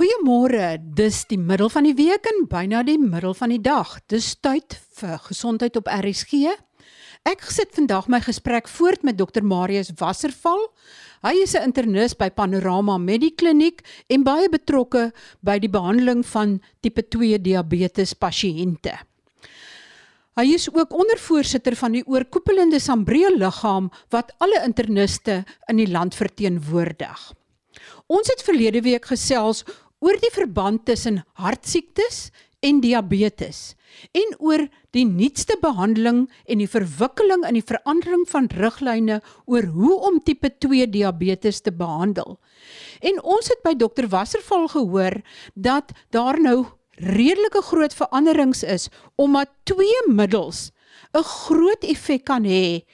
Goeiemôre. Dis die middel van die week en byna die middel van die dag. Dis tyd vir gesondheid op RSG. Ek gesit vandag my gesprek voort met Dr Marius Wasserval. Hy is 'n internis by Panorama Medikliniek en baie betrokke by die behandeling van tipe 2 diabetes pasiënte. Hy is ook ondervoorsitter van die oorkoepelende Sambreel liggaam wat alle interniste in die land verteenwoordig. Ons het verlede week gesels oor die verband tussen hartsiektes en diabetes en oor die nuutste behandeling en die verwikkeling in die verandering van riglyne oor hoe om tipe 2 diabetes te behandel. En ons het by dokter Wasserval gehoor dat daar nou redelike groot veranderings is omdat twee middels 'n groot effek kan hê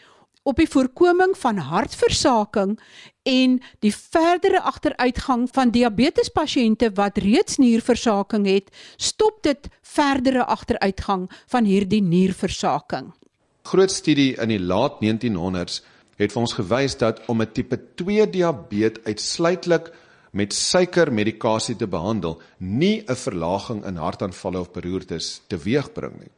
op die voorkoming van hartversaking en die verdere agteruitgang van diabetespasiënte wat reeds nierversaking het, stop dit verdere agteruitgang van hierdie nierversaking. Groot studie in die laat 1900s het vir ons gewys dat om 'n tipe 2 diabetes uitsluitlik met suikermedikasie te behandel, nie 'n verlaging in hartaanvalle of beroertes teweegbring nie.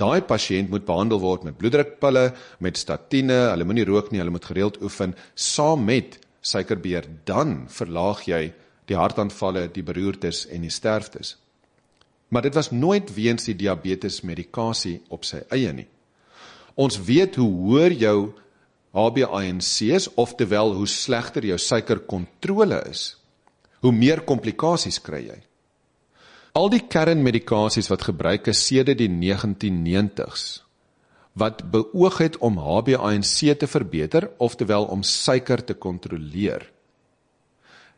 Daai pasiënt moet behandel word met bloeddrukpille, met statiene, hulle moenie rook nie, hulle moet gereeld oefen saam met suikerbeheer, dan verlaag jy die hartaanvalle, die beroertes en die sterftes. Maar dit was nooit weens die diabetes medikasie op sy eie nie. Ons weet hoe hoër jou HbA1c is, oftewel hoe slegter jou suikerkontrole is, hoe meer komplikasies kry jy. Al die kernmedikasies wat gebruik is sedert die 1990s wat beoog het om HbA1c te verbeter, oftewel om suiker te kontroleer,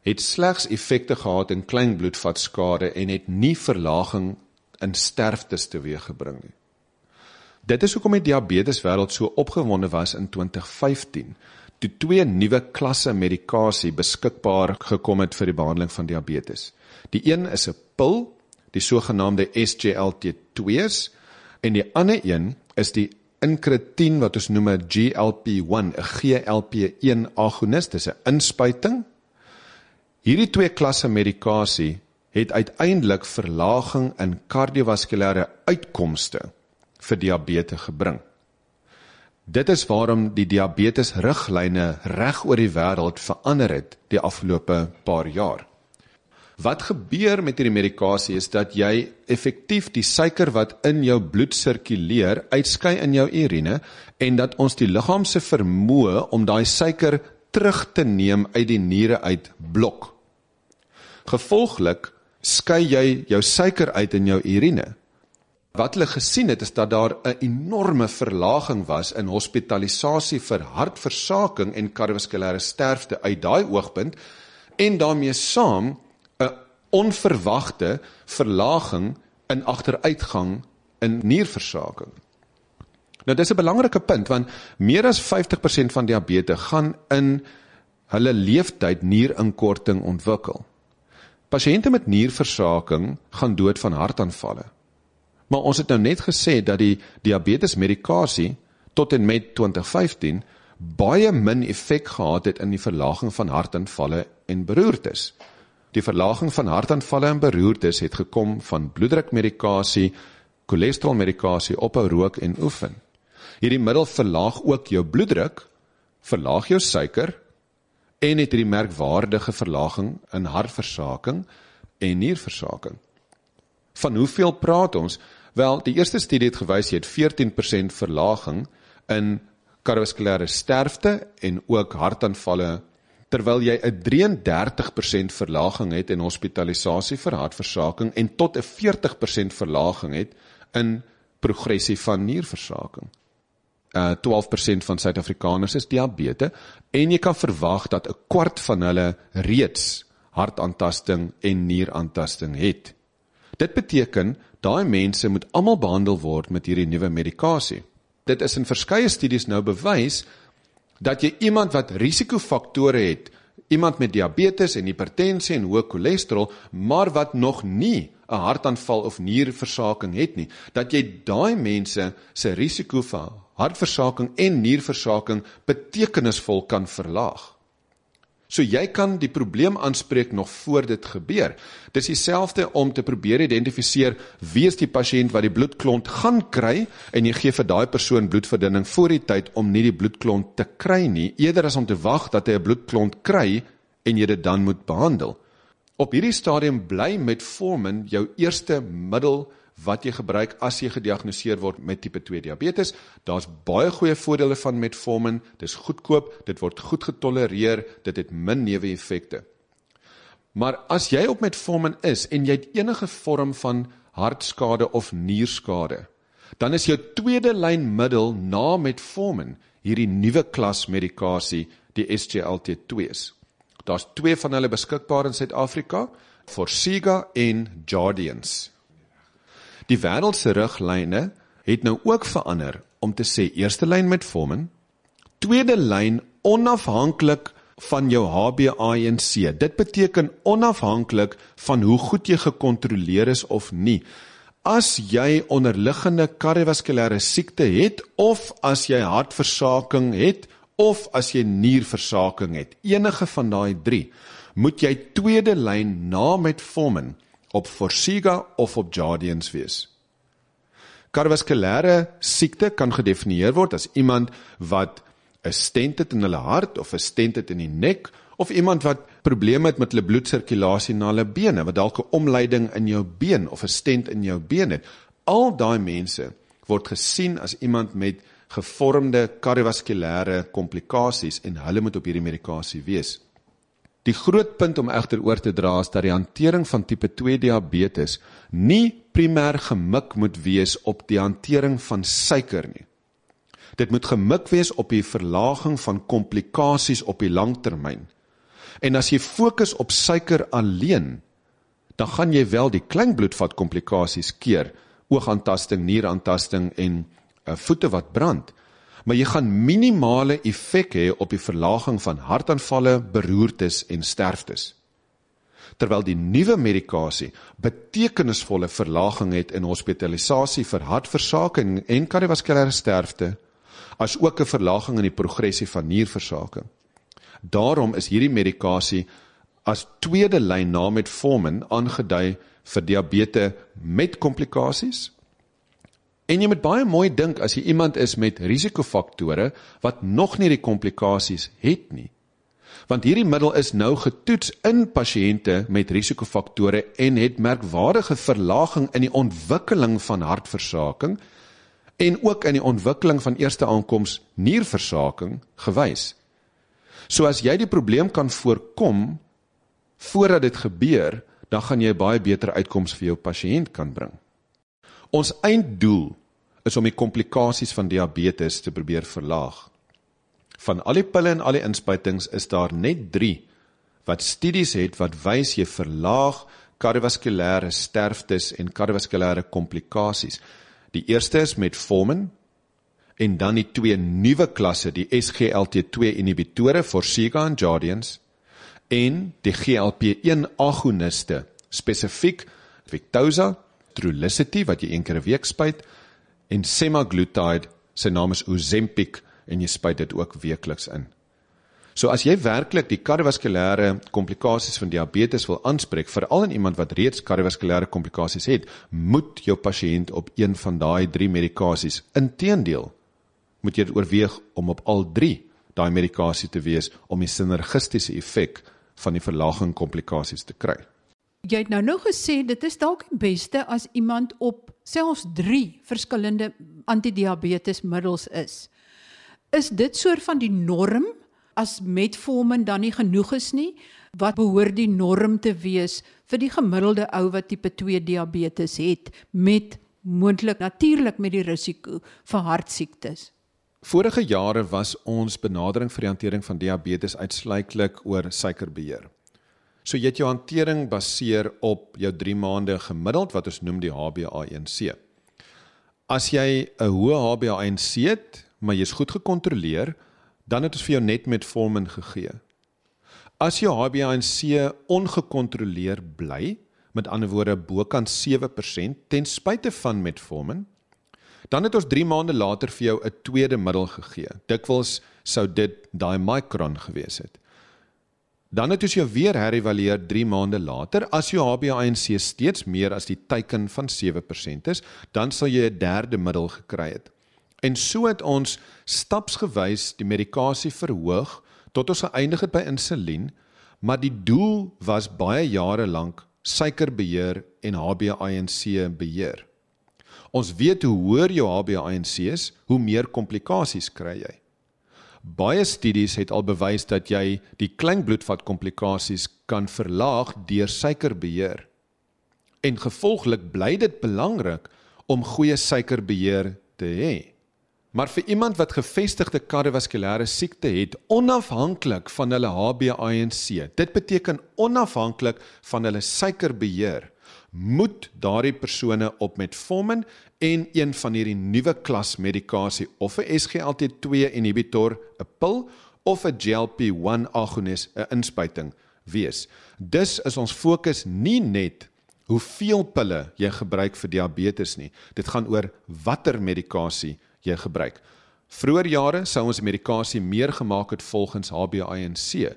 het slegs effekte gehad in klein bloedvatskade en het nie verlaging in sterftes teweeggebring nie. Dit is hoekom die diabeteswêreld so opgewonde was in 2015 toe twee nuwe klasse medikasie beskikbaar gekom het vir die behandeling van diabetes. Die een is 'n pil die sogenaamde SGLT2s en die ander een is die incretin wat ons noem 'n GLP-1, 'n GLP-1 agonis, dis 'n inspuiting. Hierdie twee klasse medikasie het uiteindelik verlaging in kardiovaskulêre uitkomste vir diabetes gebring. Dit is waarom die diabetes riglyne reg oor die wêreld verander het die afgelope paar jaar. Wat gebeur met hierdie medikasie is dat jy effektief die suiker wat in jou bloed sirkuleer uitskei in jou urine en dat ons die liggaam se vermoë om daai suiker terug te neem uit die niere uit blok. Gevolglik skei jy jou suiker uit in jou urine. Wat hulle gesien het is dat daar 'n enorme verlaging was in hospitalisasie vir hartversaking en kardiovaskulêre sterfte uit daai oogpunt en daarmee saam onverwagte verlaging in agteruitgang in nierversaking. Nou dis 'n belangrike punt want meer as 50% van diabetes gaan in hulle leeftyd nierinkorting ontwikkel. Pasiënte met nierversaking gaan dood van hartaanvalle. Maar ons het nou net gesê dat die diabetesmedikasie tot en met 2015 baie min effek gehad het in die verlaging van hartaanvalle en beroertes. Die verlaging van hartaanvalle en beroertes het gekom van bloeddrukmedikasie, cholesterolmedikasie, ophou rook en oefen. Hierdie middel verlaag ook jou bloeddruk, verlaag jou suiker en het hierdie merkwaardige verlaging in hartversaking en nierversaking. Van hoeveel praat ons? Wel, die eerste studie het gewys jy het 14% verlaging in kardiovaskulêre sterfte en ook hartaanvalle terwyl jy 'n 33% verlaging het in hospitalisasie vir hartversaking en tot 'n 40% verlaging het in progressie van nierversaking. Uh 12% van Suid-Afrikaners is diabetes en jy kan verwag dat 'n kwart van hulle reeds hartaantasting en nieraantasting het. Dit beteken daai mense moet almal behandel word met hierdie nuwe medikasie. Dit is in verskeie studies nou bewys dat jy iemand wat risikofaktore het, iemand met diabetes en hipertensie en hoë cholesterol, maar wat nog nie 'n hartaanval of nierversaking het nie, dat jy daai mense se risiko vir hartversaking en nierversaking betekenisvol kan verlaag. So jy kan die probleem aanspreek nog voor dit gebeur. Dis dieselfde om te probeer identifiseer wie is die pasiënt wat die bloedklont gaan kry en jy gee vir daai persoon bloedverdunning voor die tyd om nie die bloedklont te kry nie, eerder as om te wag dat hy 'n bloedklont kry en jy dit dan moet behandel. Op hierdie stadium bly metformin jou eerste middel wat jy gebruik as jy gediagnoseer word met tipe 2 diabetes. Daar's baie goeie voordele van metformin. Dis goedkoop, dit word goed getolereer, dit het min neeweffekte. Maar as jy op metformin is en jy het enige vorm van hartskade of nierskade, dan is jou tweede lyn middel na metformin hierdie nuwe klas medikasie, die SGLT2s. Daar's twee van hulle beskikbaar in Suid-Afrika, Forxiga en Jardiance. Die wêreld se riglyne het nou ook verander om te sê eerste lyn met formin, tweede lyn onafhanklik van jou HbA1c. Dit beteken onafhanklik van hoe goed jy gekontroleer is of nie. As jy onderliggende kardiovaskulêre siekte het of as jy hartversaking het of as jy nierversaking het, enige van daai 3, moet jy tweede lyn na metformin op Forxiga of op Jardiance wees. Kardiovaskulêre siekte kan gedefinieer word as iemand wat 'n stent het in hulle hart of 'n stent het in die nek of iemand wat probleme het met hulle bloedsirkulasie na hulle bene, wat dalk 'n omleiding in jou been of 'n stent in jou been het. Al daai mense word gesien as iemand met gevormde kardiovaskulêre komplikasies en hulle moet op hierdie medikasie wees. Die groot punt om egter oor te dra is dat die hantering van tipe 2 diabetes nie primêr gemik moet wees op die hantering van suiker nie. Dit moet gemik wees op die verlaging van komplikasies op die langtermyn. En as jy fokus op suiker alleen, dan gaan jy wel die klein bloedvat komplikasies keer, oogaantasting, nieraantasting en uh, voete wat brand maar jy gaan minimale effek hê op die verlaging van hartaanvalle, beroertes en sterftes. Terwyl die nuwe medikasie betekenisvolle verlaging het in hospitalisasie vir hartversaking en kardiovaskulêre sterfte, as ook 'n verlaging in die progressie van nierversaking. Daarom is hierdie medikasie as tweede lyn na metformin aangedui vir diabetes met komplikasies En jy moet baie mooi dink as jy iemand is met risikofaktore wat nog nie die komplikasies het nie. Want hierdie middel is nou getoets in pasiënte met risikofaktore en het merkwaardige verlaging in die ontwikkeling van hartversaking en ook in die ontwikkeling van eerste aankoms nierversaking gewys. So as jy die probleem kan voorkom voordat dit gebeur, dan gaan jy baie beter uitkomste vir jou pasiënt kan bring. Ons einddoel is om die komplikasies van diabetes te probeer verlaag. Van al die pille en al die inspuitings is daar net 3 wat studies het wat wys jy verlaag kardiovaskulêre sterftes en kardiovaskulêre komplikasies. Die eerste is met Formin en dan die twee nuwe klasse, die SGLT2 inhibitore Forxiga en Jardiance en die GLP-1 agoniste, spesifiek Victoza Trulicity wat jy een keer 'n week spuit en semaglutide, sy naam is Ozempic en jy spuit dit ook weekliks in. So as jy werklik die kardiovaskulêre komplikasies van diabetes wil aanspreek, veral in iemand wat reeds kardiovaskulêre komplikasies het, moet jou pasiënt op een van daai 3 medikasies. Inteendeel, moet jy oorweeg om op al 3 daai medikasie te wees om die sinergistiese effek van die verlaging komplikasies te kry. Jy het nou nou gesê dit is dalk die beste as iemand op selfs 3 verskillende antidiabetesmiddels is. Is dit soort van die norm as metformin dan nie genoeg is nie? Wat behoort die norm te wees vir die gemiddelde ou wat tipe 2 diabetes het met moontlik natuurlik met die risiko vir hartsiektes? Vorige jare was ons benadering vir die hantering van diabetes uitsluitlik oor suikerbeheer. So jy het jou hantering baseer op jou 3 maande gemiddeld wat ons noem die HbA1c. As jy 'n hoë HbA1c het, maar jy's goed gekontroleer, dan het ons vir jou net metformin gegee. As jou HbA1c ongekontroleer bly, met ander woorde bokant 7% ten spyte van metformin, dan het ons 3 maande later vir jou 'n tweede middel gegee. Dikwels sou dit daai micron gewees het. Dan het ons jou weer herëvalueer 3 maande later. As jou HbA1c steeds meer as die teiken van 7% is, dan sal jy 'n derde middel gekry het. En so het ons stapsgewys die medikasie verhoog tot ons geëindig het by insulien, maar die doel was baie jare lank suikerbeheer en HbA1c beheer. Ons weet hoe hoër jou HbA1c is, hoe meer komplikasies kry jy. Baie studies het al bewys dat jy die klein bloedvat komplikasies kan verlaag deur suikerbeheer. En gevolglik bly dit belangrik om goeie suikerbeheer te hê. Maar vir iemand wat gevestigde kardiovaskulêre siekte het, onafhanklik van hulle HbA1c, dit beteken onafhanklik van hulle suikerbeheer, moet daardie persone op metformin en een van hierdie nuwe klas medikasie of 'n SGLT2 inhibitor, 'n pil of 'n GLP-1 agonis, 'n inspuiting wees. Dus is ons fokus nie net hoeveel pille jy gebruik vir diabetes nie. Dit gaan oor watter medikasie jy gebruik. Vroeger jare sou ons medikasie meer gemaak het volgens HbA1c.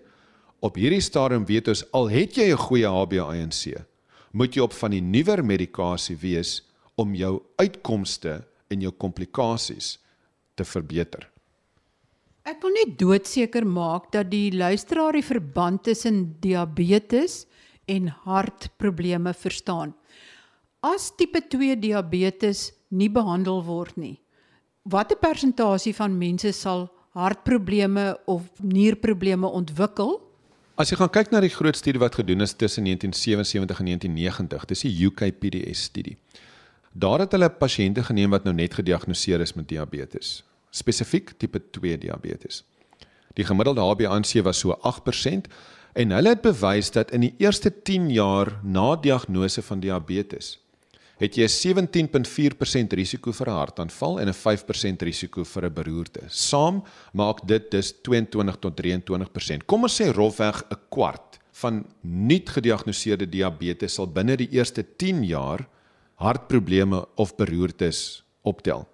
Op hierdie stadium weet ons al het jy 'n goeie HbA1c, moet jy op van die nuwer medikasie wees om jou uitkomste en jou komplikasies te verbeter. Ek wil net doodseker maak dat die luisteraar die verband tussen diabetes en hartprobleme verstaan. As tipe 2 diabetes nie behandel word nie, watter persentasie van mense sal hartprobleme of nierprobleme ontwikkel? As jy gaan kyk na die groot studie wat gedoen is tussen 1977 en 1990, dis die UKPDS studie. Daar het hulle pasiënte geneem wat nou net gediagnoseer is met diabetes, spesifiek tipe 2 diabetes. Die gemiddelde HbA1c was so 8% en hulle het bewys dat in die eerste 10 jaar na diagnose van diabetes het jy 'n 17.4% risiko vir 'n hartaanval en 'n 5% risiko vir 'n beroerte. Saam maak dit dus 22 tot 23%. Kom ons sê rofweg 'n kwart van nuut gediagnoseerde diabetes sal binne die eerste 10 jaar hartprobleme of beroertes optel.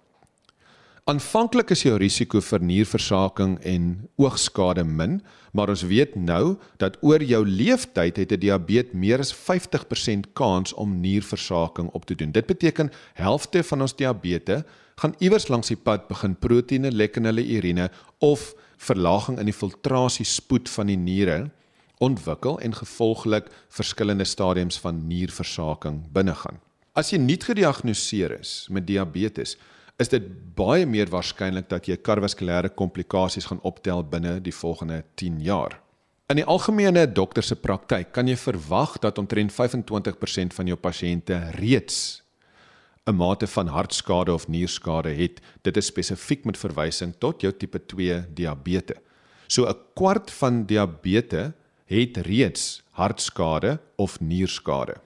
Aanvanklik is jou risiko vir nierversaking en oogskade min, maar ons weet nou dat oor jou leeftyd het 'n diabetes meer as 50% kans om nierversaking op te doen. Dit beteken helfte van ons diabetes gaan iewers langs die pad begin proteïene lek in hulle urine of verlaging in die filtrasiespoed van die niere ontwikkel en gevolglik verskillende stadiums van nierversaking binnegaan. As jy nie gediagnoseer is met diabetes, is dit baie meer waarskynlik dat jy kardiovaskulêre komplikasies gaan optel binne die volgende 10 jaar. In die algemene dokter se praktyk kan jy verwag dat omtrent 25% van jou pasiënte reeds 'n mate van hartskade of nierskade het. Dit is spesifiek met verwysing tot jou tipe 2 diabetes. So 'n kwart van diabetes het reeds hartskade of nierskade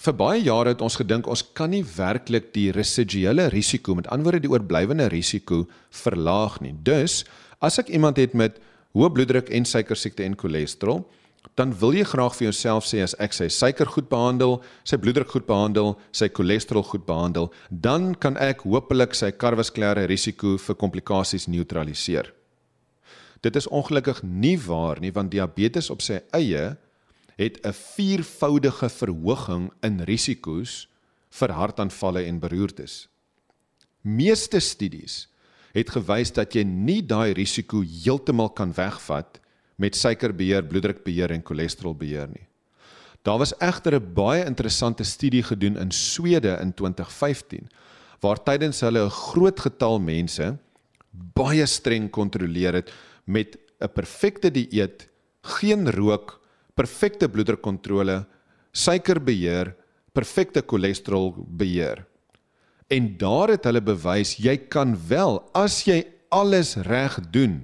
vir baie jare het ons gedink ons kan nie werklik die residuele risiko, met ander woorde die oorblywende risiko verlaag nie. Dus, as ek iemand het met hoë bloeddruk en suikersiekte en cholesterol, dan wil jy graag vir jouself sê as ek sy suiker goed behandel, sy bloeddruk goed behandel, sy cholesterol goed behandel, dan kan ek hopelik sy kardiovaskulêre risiko vir komplikasies neutraliseer. Dit is ongelukkig nie waar nie want diabetes op sy eie het 'n viervoudige verhoging in risiko's vir hartaanvalle en beroertes. Meeste studies het gewys dat jy nie daai risiko heeltemal kan wegvat met suikerbeheer, bloeddrukbeheer en cholesterolbeheer nie. Daar was egter 'n baie interessante studie gedoen in Swede in 2015 waar tydens hulle 'n groot getal mense baie streng kontroleer het met 'n perfekte dieet, geen rook, perfekte bloeddrukkontrole, suikerbeheer, perfekte cholesterolbeheer. En daar het hulle bewys jy kan wel as jy alles reg doen,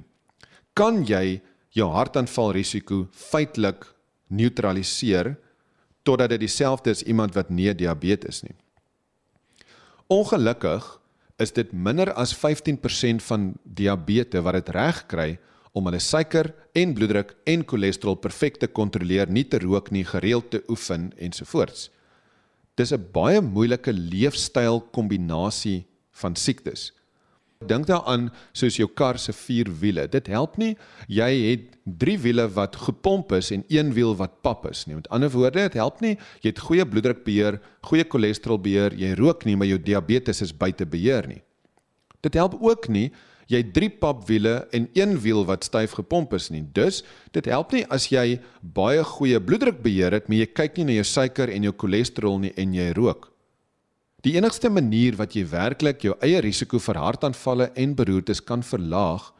kan jy jou hartaanvalrisiko feitelik neutraliseer totdat dit dieselfde is iemand wat nie diabetes nie. Ongelukkig is dit minder as 15% van diabetes wat dit reg kry om hulle suiker en bloeddruk en cholesterol perfek te kontroleer, nie te rook nie, gereeld te oefen ensovoorts. Dis 'n baie moeilike leefstyl kombinasie van siektes. Dink daaraan soos jou kar se vier wiele. Dit help nie jy het drie wiele wat gepomp is en een wiel wat pap is nie. Met ander woorde, dit help nie jy het goeie bloeddrukbeheer, goeie cholesterolbeheer, jy rook nie, maar jou diabetes is buite beheer nie. Dit help ook nie jy drie papwiele en een wiel wat styf gepomp is nie. Dus dit help nie as jy baie goeie bloeddrukbeheer het, maar jy kyk nie na jou suiker en jou cholesterol nie en jy rook. Die enigste manier wat jy werklik jou eie risiko vir hartaanvalle en beroertes kan verlaag,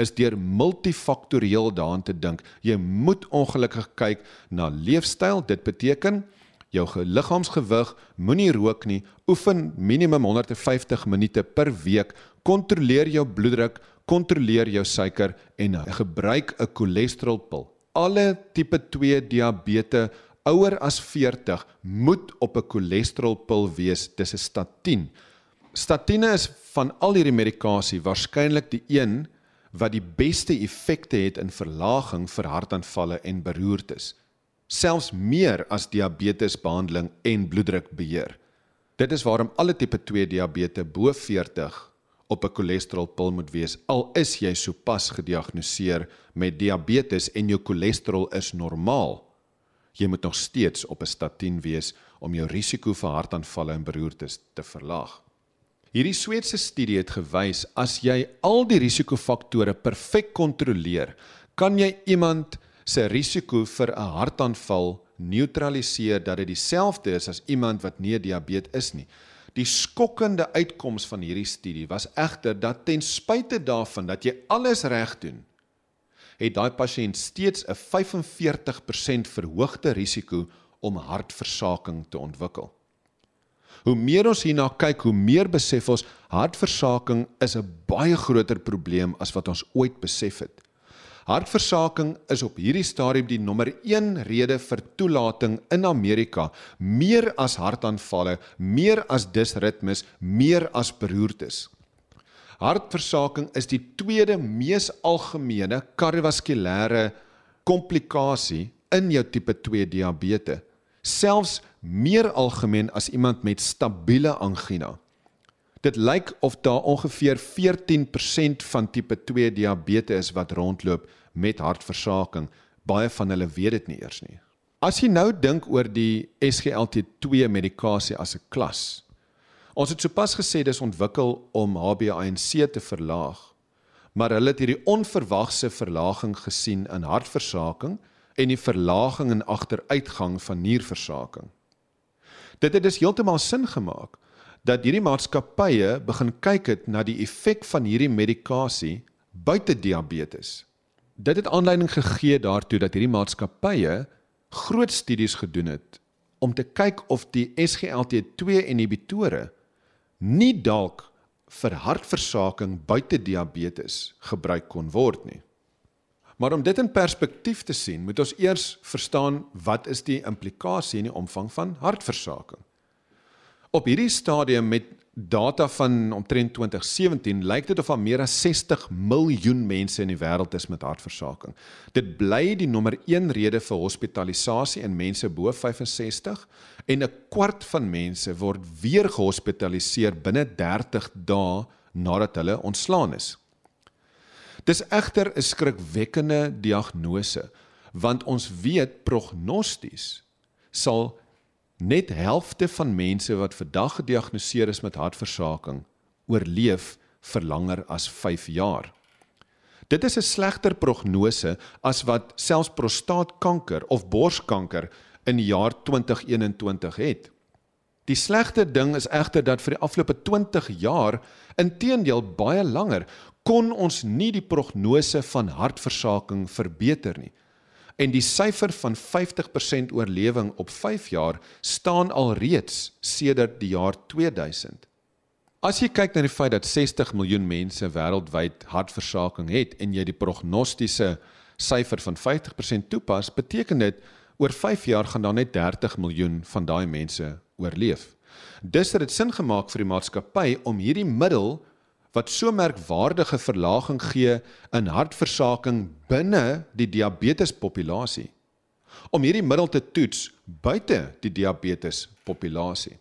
is deur multifaktorieel daaraan te dink. Jy moet ongelukkig kyk na leefstyl. Dit beteken jou liggaamsgewig, moenie rook nie, oefen minimum 150 minute per week, kontroleer jou bloeddruk, kontroleer jou suiker en gebruik 'n cholesterolpil. Alle tipe 2 diabetes ouer as 40 moet op 'n cholesterolpil wees. Dis 'n statien. Statiene is van al hierdie medikasie waarskynlik die een wat die beste effekte het in verlaging vir hartaanvalle en beroertes selfs meer as diabetesbehandeling en bloeddrukbeheer. Dit is waarom alle tipe 2 diabetes bo 40 op 'n cholesterolpil moet wees al is jy sopas gediagnoseer met diabetes en jou cholesterol is normaal. Jy moet nog steeds op 'n statien wees om jou risiko vir hartaanvalle en beroertes te verlaag. Hierdie Sweedse studie het gewys as jy al die risikofaktore perfek kontroleer, kan jy iemand se risiko vir 'n hartaanval neutraliseer dat dit dieselfde is as iemand wat nie diabetes is nie. Die skokkende uitkoms van hierdie studie was egter dat ten spyte daarvan dat jy alles reg doen, het daai pasiënt steeds 'n 45% verhoogde risiko om hartversaking te ontwikkel. Hoe meer ons hierna kyk, hoe meer besef ons hartversaking is 'n baie groter probleem as wat ons ooit besef het. Hartversaking is op hierdie stadium die nommer 1 rede vir toelating in Amerika, meer as hartaanvalle, meer as disritmes, meer as beroertes. Hartversaking is die tweede mees algemene kardiovaskulêre komplikasie in jou tipe 2 diabetes, selfs meer algemeen as iemand met stabiele angina. Dit lyk of daar ongeveer 14% van tipe 2 diabetes is wat rondloop met hartversaking. Baie van hulle weet dit nie eers nie. As jy nou dink oor die SGLT2 medikasie as 'n klas. Ons het sopas gesê dis ontwikkel om HbA1c te verlaag, maar hulle het hierdie onverwagse verlaging gesien in hartversaking en die verlaging en agteruitgang van nierversaking. Dit het dus heeltemal sin gemaak dat hierdie maatskappye begin kyk het na die effek van hierdie medikasie buite diabetes dit het aanleiding gegee daartoe dat hierdie maatskappye groot studies gedoen het om te kyk of die SGLT2 inhibitore nie dalk vir hartversaking buite diabetes gebruik kon word nie. Maar om dit in perspektief te sien, moet ons eers verstaan wat is die implikasie en die omvang van hartversaking. Op hierdie stadium met data van omtrent 2017 lyk dit of daar meer as 60 miljoen mense in die wêreld is met hartversaking. Dit bly die nommer 1 rede vir hospitalisasie in mense bo 65 en 'n kwart van mense word weer gehospitaliseer binne 30 dae nadat hulle ontslaan is. Dis egter 'n skrikwekkende diagnose want ons weet prognosties sal Net helfte van mense wat vandag gediagnoseer is met hartversaking oorleef vir langer as 5 jaar. Dit is 'n slegter prognose as wat selfs prostaatkanker of borskanker in die jaar 2021 het. Die slegte ding is egter dat vir die afgelope 20 jaar, inteendeel baie langer, kon ons nie die prognose van hartversaking verbeter nie en die syfer van 50% oorlewing op 5 jaar staan al reeds sedert die jaar 2000. As jy kyk na die feit dat 60 miljoen mense wêreldwyd hartversaking het en jy die prognostiese syfer van 50% toepas, beteken dit oor 5 jaar gaan daar net 30 miljoen van daai mense oorleef. Dus het dit sin gemaak vir die maatskappy om hierdie middel wat so merkwaardige verlaging gee in hartversaking binne die diabetespopulasie om hierdie middel te toets buite die diabetespopulasie.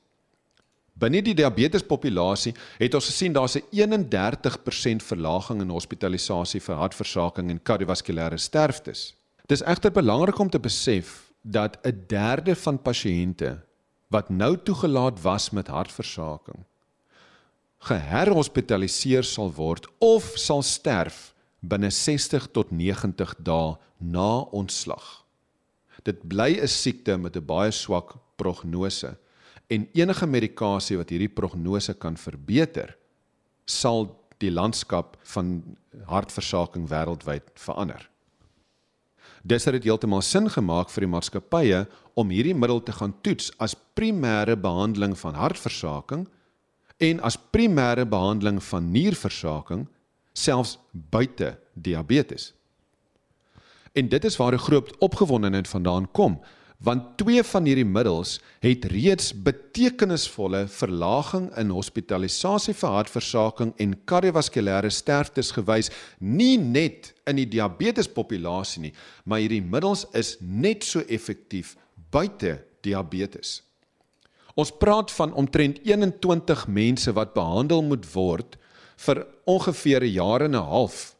Binne die diabetespopulasie het ons gesien daar's 'n 31% verlaging in hospitalisasie vir hartversaking en kardiovaskulêre sterftes. Dis egter belangrik om te besef dat 'n derde van pasiënte wat nou toegelaat was met hartversaking geherhospitaliseer sal word of sal sterf binne 60 tot 90 dae na ontslag. Dit bly 'n siekte met 'n baie swak prognose en enige medikasie wat hierdie prognose kan verbeter, sal die landskap van hartversaking wêreldwyd verander. Dis het dit heeltemal sin gemaak vir die maatskappye om hierdie middel te gaan toets as primêre behandeling van hartversaking en as primêre behandeling van nierversaking selfs buite diabetes. En dit is waar 'n groot opgewondenheid vandaan kom, want twee van hierdie middels het reeds betekenisvolle verlaging in hospitalisasie vir hartversaking en kardiovaskulêre sterftes gewys, nie net in die diabetespopulasie nie, maar hierdie middels is net so effektief buite diabetes. Ons praat van omtrent 21 mense wat behandel moet word vir ongeveer 'n jaar en 'n half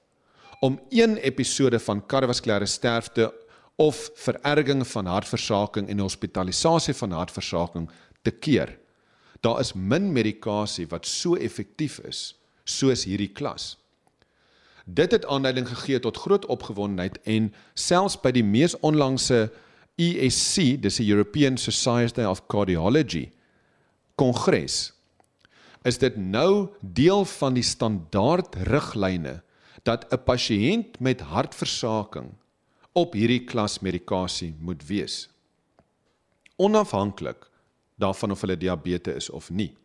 om een episode van kardiovaskulêre sterfte of vererging van hartversaking en hospitalisasie van hartversaking te keer. Daar is min medikasie wat so effektief is soos hierdie klas. Dit het aanleiding gegee tot groot opgewondenheid en selfs by die mees onlangse ESC, dis die European Society of Cardiology kongres, is dit nou deel van die standaard riglyne dat 'n pasiënt met hartversaking op hierdie klas medikasie moet wees. Onafhanklik daarvan of hulle diabetes is of nie.